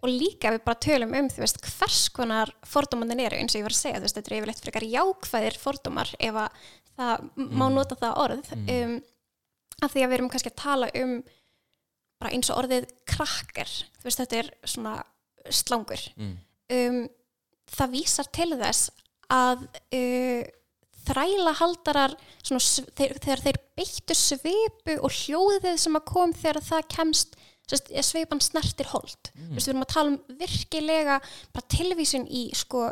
Og líka ef við bara tölum um veist, hvers konar fordómarnir eru eins og ég var að segja, þetta er yfirleitt frekar jákvæðir fordómar ef að það má nota það orð. Um, af því að við erum kannski að tala um bara eins og orðið krakkar þú veist, þetta er svona slangur Mm. um, það vísar til þess að uh, þræla haldarar svona, sv- þeir, þegar þeir beittu svipu og hljóðið sem að kom þegar það kemst svipan snertir hold mm. við erum að tala um virkilega bara tilvísun í sko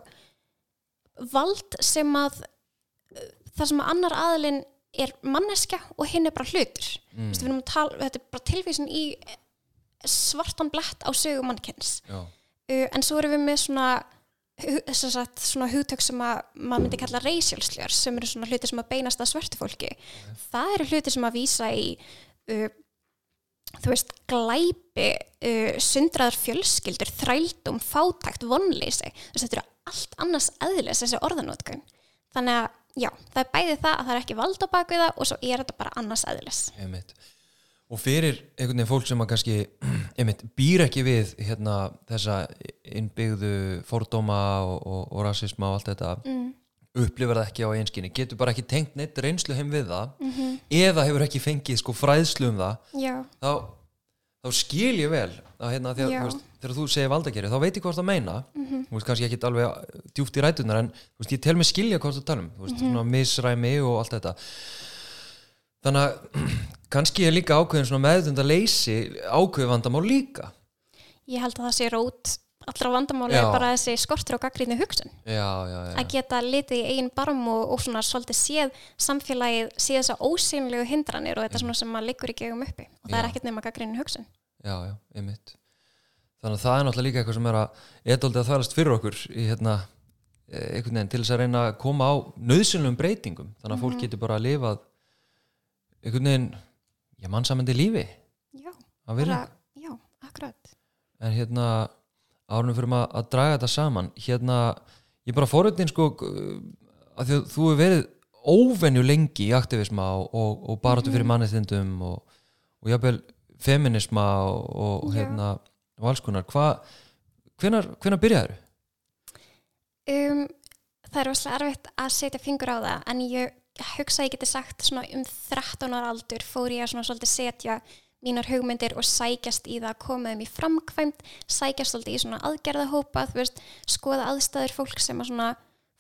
vald sem að uh, það sem að annar aðilinn er manneska og hinn er bara hlutur. Mm. að tala, þetta er bara tilvísun í svartan blett á sögu mannkens Já, uh, en svo erum við með svona sagt, svona hugtök sem að maður myndi kalla slurs sem eru svona hluti sem að beinast að svörtu fólki. Það eru hluti sem að vísa í uh, þú veist glæpi, uh, sundraðar fjölskyldur, þrældum, fátækt vonleysi, þetta eru allt annars eðlis þessi orðanótkun þannig að já, það er bæði það að það er ekki vald á bakvið það og svo er þetta bara annars eðlis einmitt og fyrir einhvern veginn fólk sem að kannski einmitt, býr ekki við hérna, þessa innbyggðu fordóma og, og, og rasisma og allt þetta mm. upplifar það ekki á einskinni getur bara ekki tengt neitt reynslu heim við það eða hefur ekki fengið sko fræðslu um það þá, þá skil ég vel að hérna, þegar, Já. þú veist, þegar þú segir valdageri þá veit ég hvað það meina. Þú veist kannski ekki alveg djúpt í rætunar en þú veist, ég tel mig skilja hvað það tala um. Þú veist, svona misræmi og allt þetta. Þannig að kannski er líka ákveðin svona meðdunda leysi ákveði vandamál líka. Ég held að það sé rót. Allra vandamáli Já. er bara þessi skortur og gaggrínni hugsun. Já, já, já, að geta litið í eigin barm og, og svona svolítið séð samfélagið séð þess að ósynlegu hindranir og þetta svona sem maður liggur ekki um uppi. Og það er ekkert nema gaggrínni hugsun. Já, já, einmitt þannig að það er náttúrulega líka eitthvað sem er að edoldi að þværast fyrir okkur í hérna eh, einhvern veginn til þess að reyna að koma á nöðsynlegum breytingum. Þannig að fólk getur bara að lifað einhvern veginn já, mannsamandi lífi. Já, bara, já, akkurat. En hérna árunum fyrir maður að draga þetta saman. Hérna, ég bara fórhundin sko að því þú hefur verið óvenju lengi í aktivisma og, og, og baráttu fyrir mannestindum og, og jafnvel feminisma og, og Já. Og alls konar, hvenar byrjaður? um, það er rosalega erfitt að setja fingur á það en ég hugsa að ég geti sagt um 13 ára aldur fór ég að setja mínar hugmyndir og sækjast í það að koma þeim í framkvæmt, sækjast svolítið í svona aðgerðahópa, veist, skoða aðstæður fólk sem að svona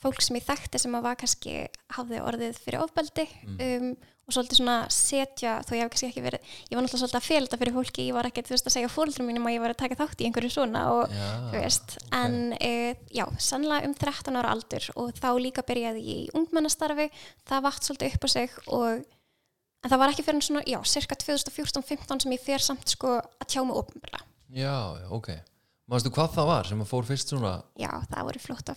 fólk sem ég þekkti sem að var kannski hafði orðið fyrir ofbeldi. Um, og svolítið svona setja, þó ég hef kannski ekki verið ég var náttúrulega svolítið að þetta fyrir fólki ég var ekkert þú veist að segja fóreldrum mínum að ég var að taka þátt í einhverju svona og Já, þú veist, en uh, já, sannlega um 13 ára aldur og þá líka byrjaði ég í ungmennastarfi það vatt svolítið upp á sig og en það var ekki fyrir svona, já, cirka 2014-15 sem ég fer samt sko að tjá mig opinbjörlega. já, ok Manstu hvað það var sem að fór fyrst svona Já, það voru flótta,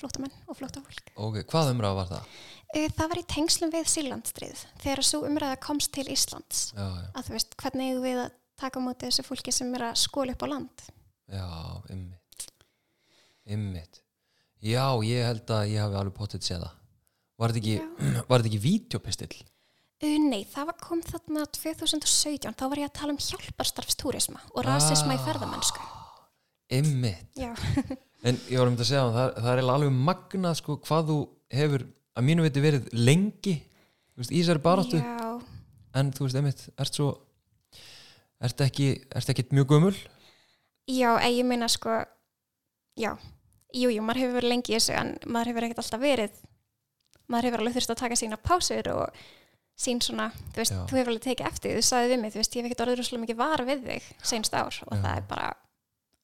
flóttamenn og flóttafólk. ok, hvað umræða var það? Uh, það var í tengslum við Sýrlandstrið þegar svo umræða komst til Íslands. Já, já, að þú veist, hvernig við að taka móti þessu fólki sem er að skóla upp á land? Já, ymmit ymmit Já, ég held að ég hafi alveg potið séð það. Var þetta ekki, vídeopistill? Uh, nei, það var kom þarna 2017, þá var ég að tala um hjálparstarfstúrisma og rasisma í Ah. ferðamennsku. Ymmit En ég var um þetta að segja það, það er alveg magnað sko hvað þú hefur að mínu viti verið lengi veist, í þessari baráttu já, en þú veist, einmitt, ert svo ert ekki, ert ekki mjög gömul já, eh, ég meina sko, já, jú, jú, maður hefur verið lengi í þessu en maður hefur ekkert alltaf verið, maður hefur alveg þurft að taka sína pásur og sín svona, þú veist, Já. þú hefur alveg tekið eftir þú sagði við mig, þú veist, ég hef ekkert orðið rosalega mikið var við þig senst ár og Já. það er bara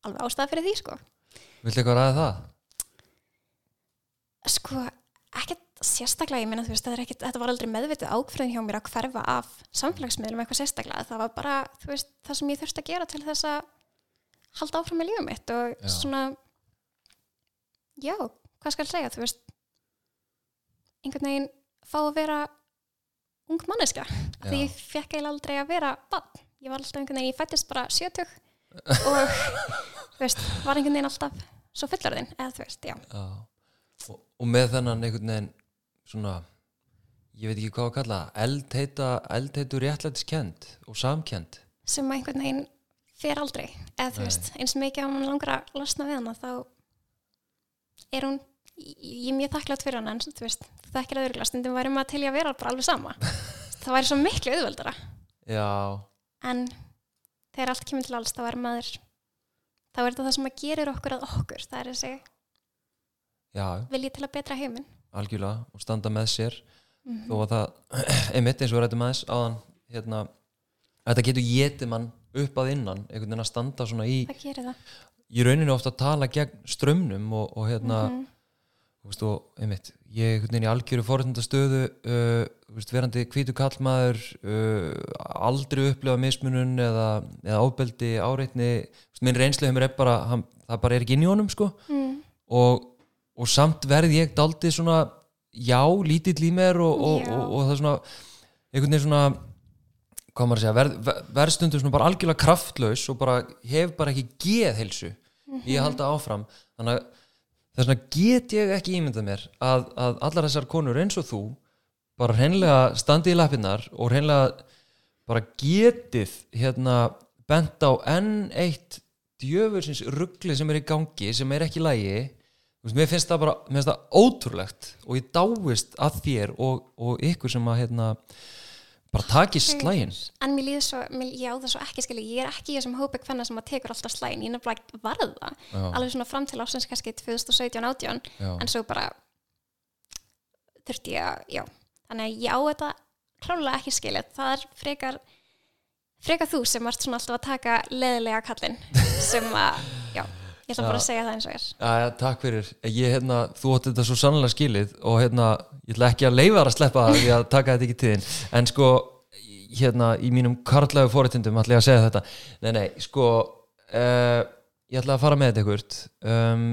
alveg ástæða fyrir því, sko. Viltu eitthvað ræða það? Sko, ekkert sérstaklega, ég meina, þú veist, er ekkert, þetta var aldrei meðvitið ákveðin hjá mér að hverfa af samfélagsmiðlum eitthvað sérstaklega, það var bara, þú veist, það sem ég þurfti að gera til þess að halda áfram með lífum mitt og Já. svona, já, hvað skal ég segja, þú veist, einhvern veginn fá að vera ung manneska, því ég fekk eiginlega aldrei að vera bann, ég var alltaf einhvern veginn, ég fættist bara sjötug og, þú veist, var einhvern veginn alltaf svo fullorðin, eða þú veist, já. Já. Og, og með þennan einhvern veginn svona ég veit ekki hvað að kalla það, eldheita eldheitu réttlætiskend og samkend sem einhvern veginn fer aldrei. Eða þú Nei. veist, eins mikið að mann langar að losna við hana þá er hún ég ég er mjög þakklátt fyrir hana en þú veist, þú þekkir að örgla stundum væri maður til í að vera bara alveg sama. Það væri svo miklu auðveldara. Já, en þegar allt kemur til alls þá er maður þá er þetta það sem að gerir okkur að okkur. Það er þessi já, vilji til að betra heiminn algjörlega og standa með sér Mhm. þó að það, einmitt eins og rættum aðeins áðan, hérna þetta getur getið mann upp að innan einhvern veginn að standa svona í í rauninu ofta að tala gegn strömmnum og, og hérna Mhm. þú veist, og einmitt, ég einhvern veginn í algjöru forhundastöðu uh, verandi hvítu kallmaður uh, aldrei upplifa mismunun eða, eða ofbeldi, áreitni minn reynslu hefur er bara hann, það bara er ekki inn í honum sko mm. og, og samt verð ég daldið svona já, lítill í mér og, og, og, og það er svona einhvern veginn svona hvað maður að segja, verð, ver, verð stundum svona bara algjörlega kraftlaus og bara hef bara ekki geð heilsu í að halda áfram. Þannig að þess vegna get ég ekki ímyndað mér að, að allar þessar konur eins og þú bara hreinlega standi í lappinnar og hreinlega bara getið hérna bent á enn eitt djöfursins ruggli sem er í gangi sem er ekki lægi mér finnst það bara mér finnst það ótrúlegt og ég dáist að þér og, og ykkur sem að hérna, bara taki slægin en mér líður svo, mér, ég á það svo ekki skilja ég er ekki í þessum hópi hvenna sem að tekur alltaf slægin ég nefnilega varð það Já. alveg svona fram til ásins kannski 2017-18 Já. en svo bara þurfti ég að, já. Þannig að ég á þetta klálega ekki skilja það er frekar frekar þú sem ert svona alltaf að taka leðilega kallinn sem að, já, ég ætla bara að segja það eins og er. Æja, takk fyrir. Ég, hérna, þú átti þetta svo sannlega skilið og hérna, ég ætla ekki að leifa þar að sleppa það því að taka þetta ekki þín. En sko, hérna, í mínum karlægu fóritindum ætla ég að segja þetta. Nei, nei, sko uh, ég ætla að fara með þetta ykkur um,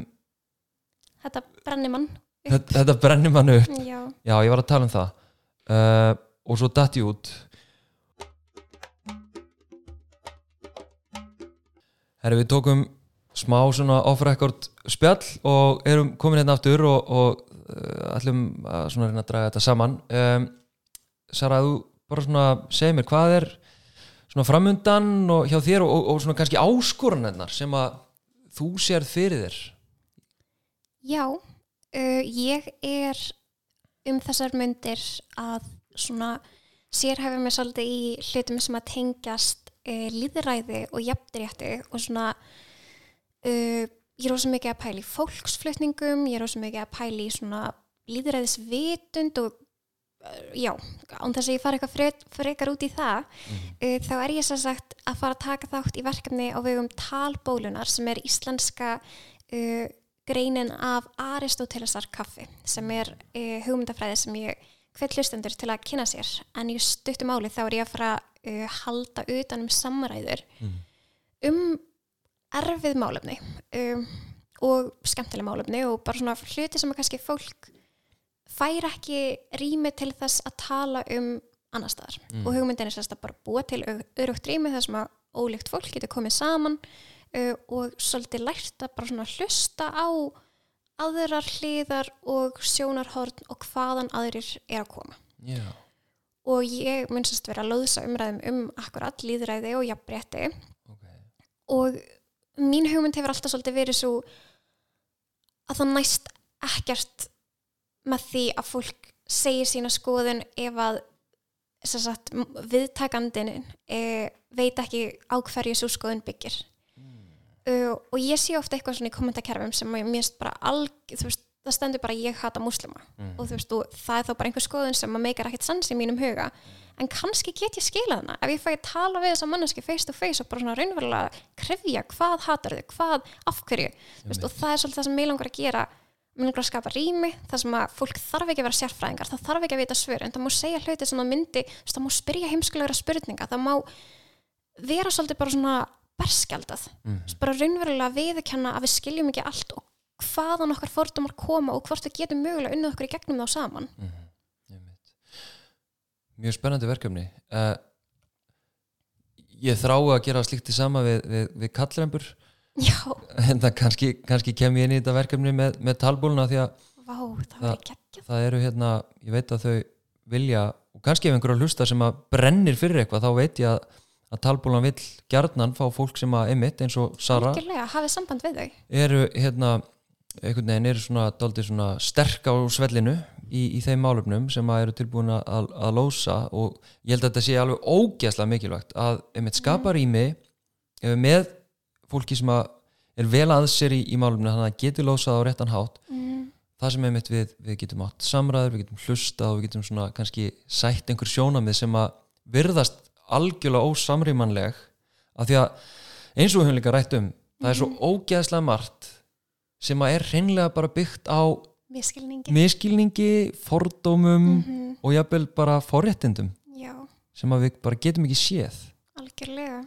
þetta brennir mann þetta, þetta brennir mann upp. Já, Já, ég var að tala um það. Uh, og svo datt ég út. Herri, við tókum smá svona off-record spjall og erum komin hérna aftur og, og uh, ætlum að svona reyna að draga þetta saman. Um, Sara, þú bara svona segir mér hvað er svona framundan og hjá þér og, og, og svona kannski áskoranirnar sem að þú sér fyrir þér? Já uh, ég er um þessar myndir að svona sérhæfa mig svolítið í hlutum sem að tengjast uh, líðræði og jafnrétti og svona uh, ég er rosa mikið að pæla í fólksflutningum, ég er rosa mikið að pæla í svona líðræðisvitund og uh, já, án þess að ég fara eitthvað fre- frekar út í það uh, þá er ég sem sagt að fara að taka þátt í verkefni á vegum talbólunar sem er íslenska uh, greinin af Aristotelesar kaffi sem er hugmyndafræði sem ég hvet hlustendur til að kynna sér. En í stuttum áli þá er ég að fara að halda utan um samræður um erfið málefni um, og skemmtileg málefni og bara svona hluti sem að kannski fólk fær ekki rými til þess að tala um annar staðar. Og hugmyndin er sérst að bara búa til örugt rými þar sem að ólíkt fólk getur komið saman uh, og svolítið lært að bara svona hlusta á aðrar hliðar og sjónarhorn og hvaðan aðrir er að koma. Já, og ég mun sérst vera að loðsa umræðum um akkurat líðræði og jafnbretti ok. Og mín hugmynd hefur alltaf svolítið verið svo að það næst ekkert með því að fólk segir sína skoðun ef að sagt, viðtakandin e, veit ekki á hverju svo skoðun byggir. Uh, og ég sé ofta eitthvað svona í kommentarkerfum sem mér finnst bara alg, þú veist, það stendur bara ég hata múslima. Og þú veist, og það er þá bara einhver skoðun sem að meikar ekkert sans í mínum huga. En kannski get ég skilað hana. Ef ég fæ að tala við þessa manneski face to face og bara svona raunverulega krefja hvað hatar þau, hvað, af hverju. Þú veist, og það er svolítið það sem mig langar að gera. Mig langar að skapa rými, það sem að fólk þarf ekki að vera sérfræðingar, það þarf ekki að vita svör en það má segja hluti sem það myndi það má spyrja heimskulegra spurninga, það má vera svolítið bara svona berskjaldað, mm -hmm. bara raunverulega viðurkenna að við skiljum ekki allt og hvaðan okkar fordumar koma og hvort við getum mögulega unnið okkur í gegnum þá saman. Einmitt. Mjög spennandi verkefni. Uh, Ég þrái að gera slíkt í sama við, við, við kallrembur. En það kannski, kannski kem ég inn í þetta verkefni með, með talbóluna því að vá, það geggjað. það eru hérna, ég veit að þau vilja, og kannski ef einhverja hlusta sem að brennir fyrir eitthvað, þá veit ég að, að talbólan vill gjarnan fá fólk sem að emitt eins og Sara Algjörlega, hafið samband við þau. eru hérna einhvern veginn eru svona, svona sterk á svellinu í, í þeim málefnum sem að eru tilbúin að, að lósa og ég held að þetta sé alveg ógeðslega mikilvægt að einmitt skapa rými eh, með fólki sem að er vel að sér í, í málefnum þannig að getur lósað á réttan hátt. Mm. það sem einmitt við, við getum átt samræður, við getum hlustað og við getum svona kannski sætt einhver sjónamið sem að virðast algjörlega ósamrýmanleg af því að eins og við höfum líka rætt um það er svo ógeðslega margt sem að er hreinlega bara byggt á miskilningi miskilningi, fordómum Mhm, og jafnvel bara forréttindum já, sem að við bara getum ekki séð. Algjörlega.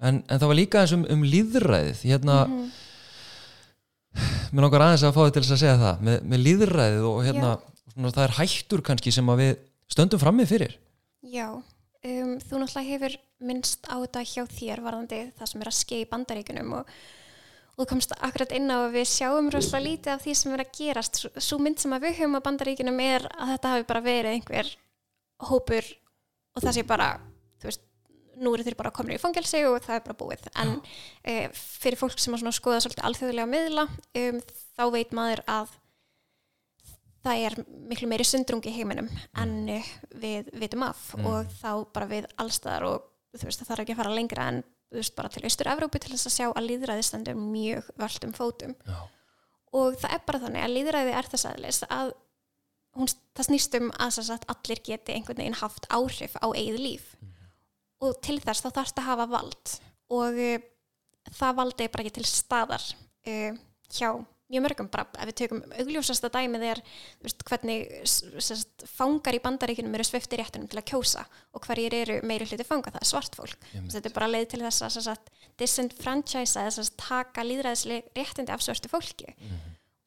En, en það var líka eins um, um líðræðið hérna, Mhm, mér langar aðeins að fá þið til að segja það. Með, með líðræðið og hérna svona, það er hættur kannski sem að við stöndum frammi fyrir. Já. Um, þú náttúrulega hefur minnst á þetta hjá þér varðandi það sem er að skeið í bandaríkunum og, og þú komst akkurat inn á að við sjáum rosalega lítið af því sem er að gerast. Sú mynd sem að við höfum á bandaríkunum er að þetta hafi bara verið einhver hópur og það sé bara þú veist, nú eru þeir bara komin í fangelsi og það er bara búið. En e, fyrir fólk sem að skoða svolítið alþjóðlega miðla um, þá veit maður að það er miklu meiri sundrung í heiminum en uh, við vitum af Mm. og þá bara við allstaðar og þú veist það þarf ekki að fara lengra en veist bara til Austur-Evrópu til þess að sjá að líðræði stendur mjög völdum fótum. Já. og það er bara þannig að líðræði er þess aðlis að hún, það snýst um að, sagt, allir geti einhvern veginn haft áhrif á eigið líf. Og til þess þá þarfst að hafa vald. Og uh, það valdi bara ekki til staðar uh, hjá mjög mörgum bara ef við tökum augljósasta dæmið er þú veist, hvernig sest, fangar í bandaríkunum eru svifti réttunum til að kjósa og hverjir eru meiri hluti fanga það er svart fólk. Þetta er bara leið til þess að disenfranchise eða sem sagt, taka líðræðisleg réttindi af svörtu fólki.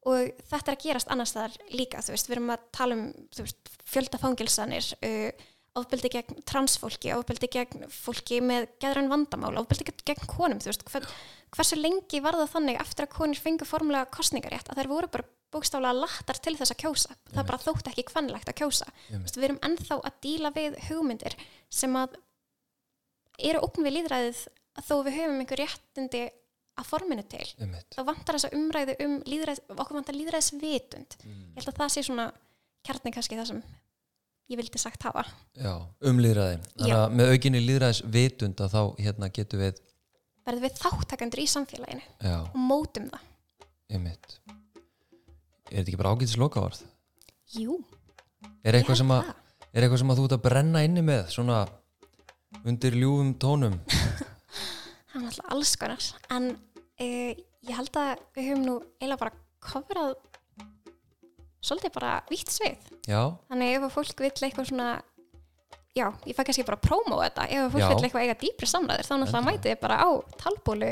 Og þetta er að gerast annars staðar líka veist, við erum að tala um veist, fjöldafangilsanir uh, ofbeldi gegn transfólki, ofbeldi gegn fólki með geðrann vandamál, ofbeldi gegn, konum, þú veist, hver, hversu lengi var það þannig eftir að konur fengu formulega kostningarétt að þær voru bara bókstaflega lattar til þess að kjósa, það bara þótt ekki kvannlegt að kjósa, þú veist, við erum ennþá að díla við hugmyndir sem að eru ókn við líðræðið að þó við höfum einhver réttindi að forminu til Einmitt. þá vantar þessa umræðu um líðræðis, okkur vantar líðræðisvitund Mm. ég held að það sé svona kjarni kannski það sem ég vildi sagt hafa. Já, um líðræði þannig að með aukinni líðræðis vitund að þá hérna getum við verðum við þáttakandur í samfélaginu já, og mótum það. Einmitt. Er þetta ekki bara ágætis lokavarð? Jú, Er eitthvað, sem að, er eitthvað sem að þú ert að brenna inni með svona undir ljúfum tónum? Það er náttúrulega alls konar. En uh, ég held að við höfum nú eiginlega bara coverað svolítið bara vítt svið Já, þannig ef fólk vill eitthvað svona já, ég fæ kannski bara að prómó þetta ef fólk Já. vill eitthvað eiga dýpri samræður þá náttúrulega mætið þið bara á talbólu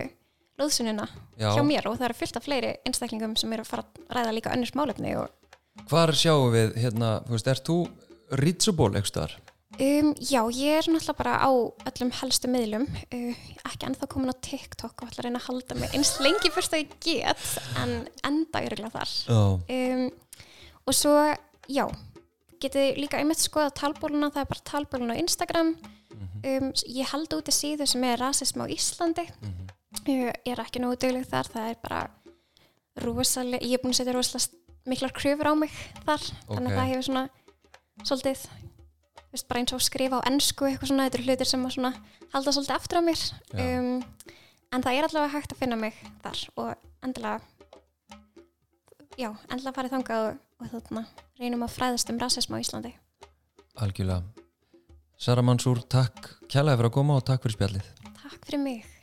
lóðsununa já hjá mér og það eru fyllt af fleiri einstaklingum sem eru að fara að ræða líka önnurs málefni og Hvar sjáum við, hérna, þú veist, ert þú reachable eitthvað? Um, já, ég er náttúrulega bara á öllum helstu miðlum, uh, ekki ennþá komin á TikTok og ætla að reyna að halda mig eins lengi fyrst að ég get, en enda öruglega þar. Um, og svo, já, getið líka einmitt skoða talbóluna, það er bara talbóluna á Instagram. Um, ég held úti síðu sem er rasism á Íslandi, uh, ég er ekki nógu dugleg þar, það er bara rosalega, ég er búin að setja rosalega miklar kröfur á mig þar, þannig Ok. að það hefur svona svolítið veist, bara eins og skrifa á ennsku eitthvað svona, þetta eru hlutir sem svona halda svolítið aftur á mér Já. um, en það er allavega hægt að finna mig þar og endilega já, endilega farið þangað og, og þarna reynum að fræðast um rasism á Íslandi. Algjörlega. Sara Mansúr, takk kjærlega fyrir að koma og takk fyrir spjallið. Takk fyrir mig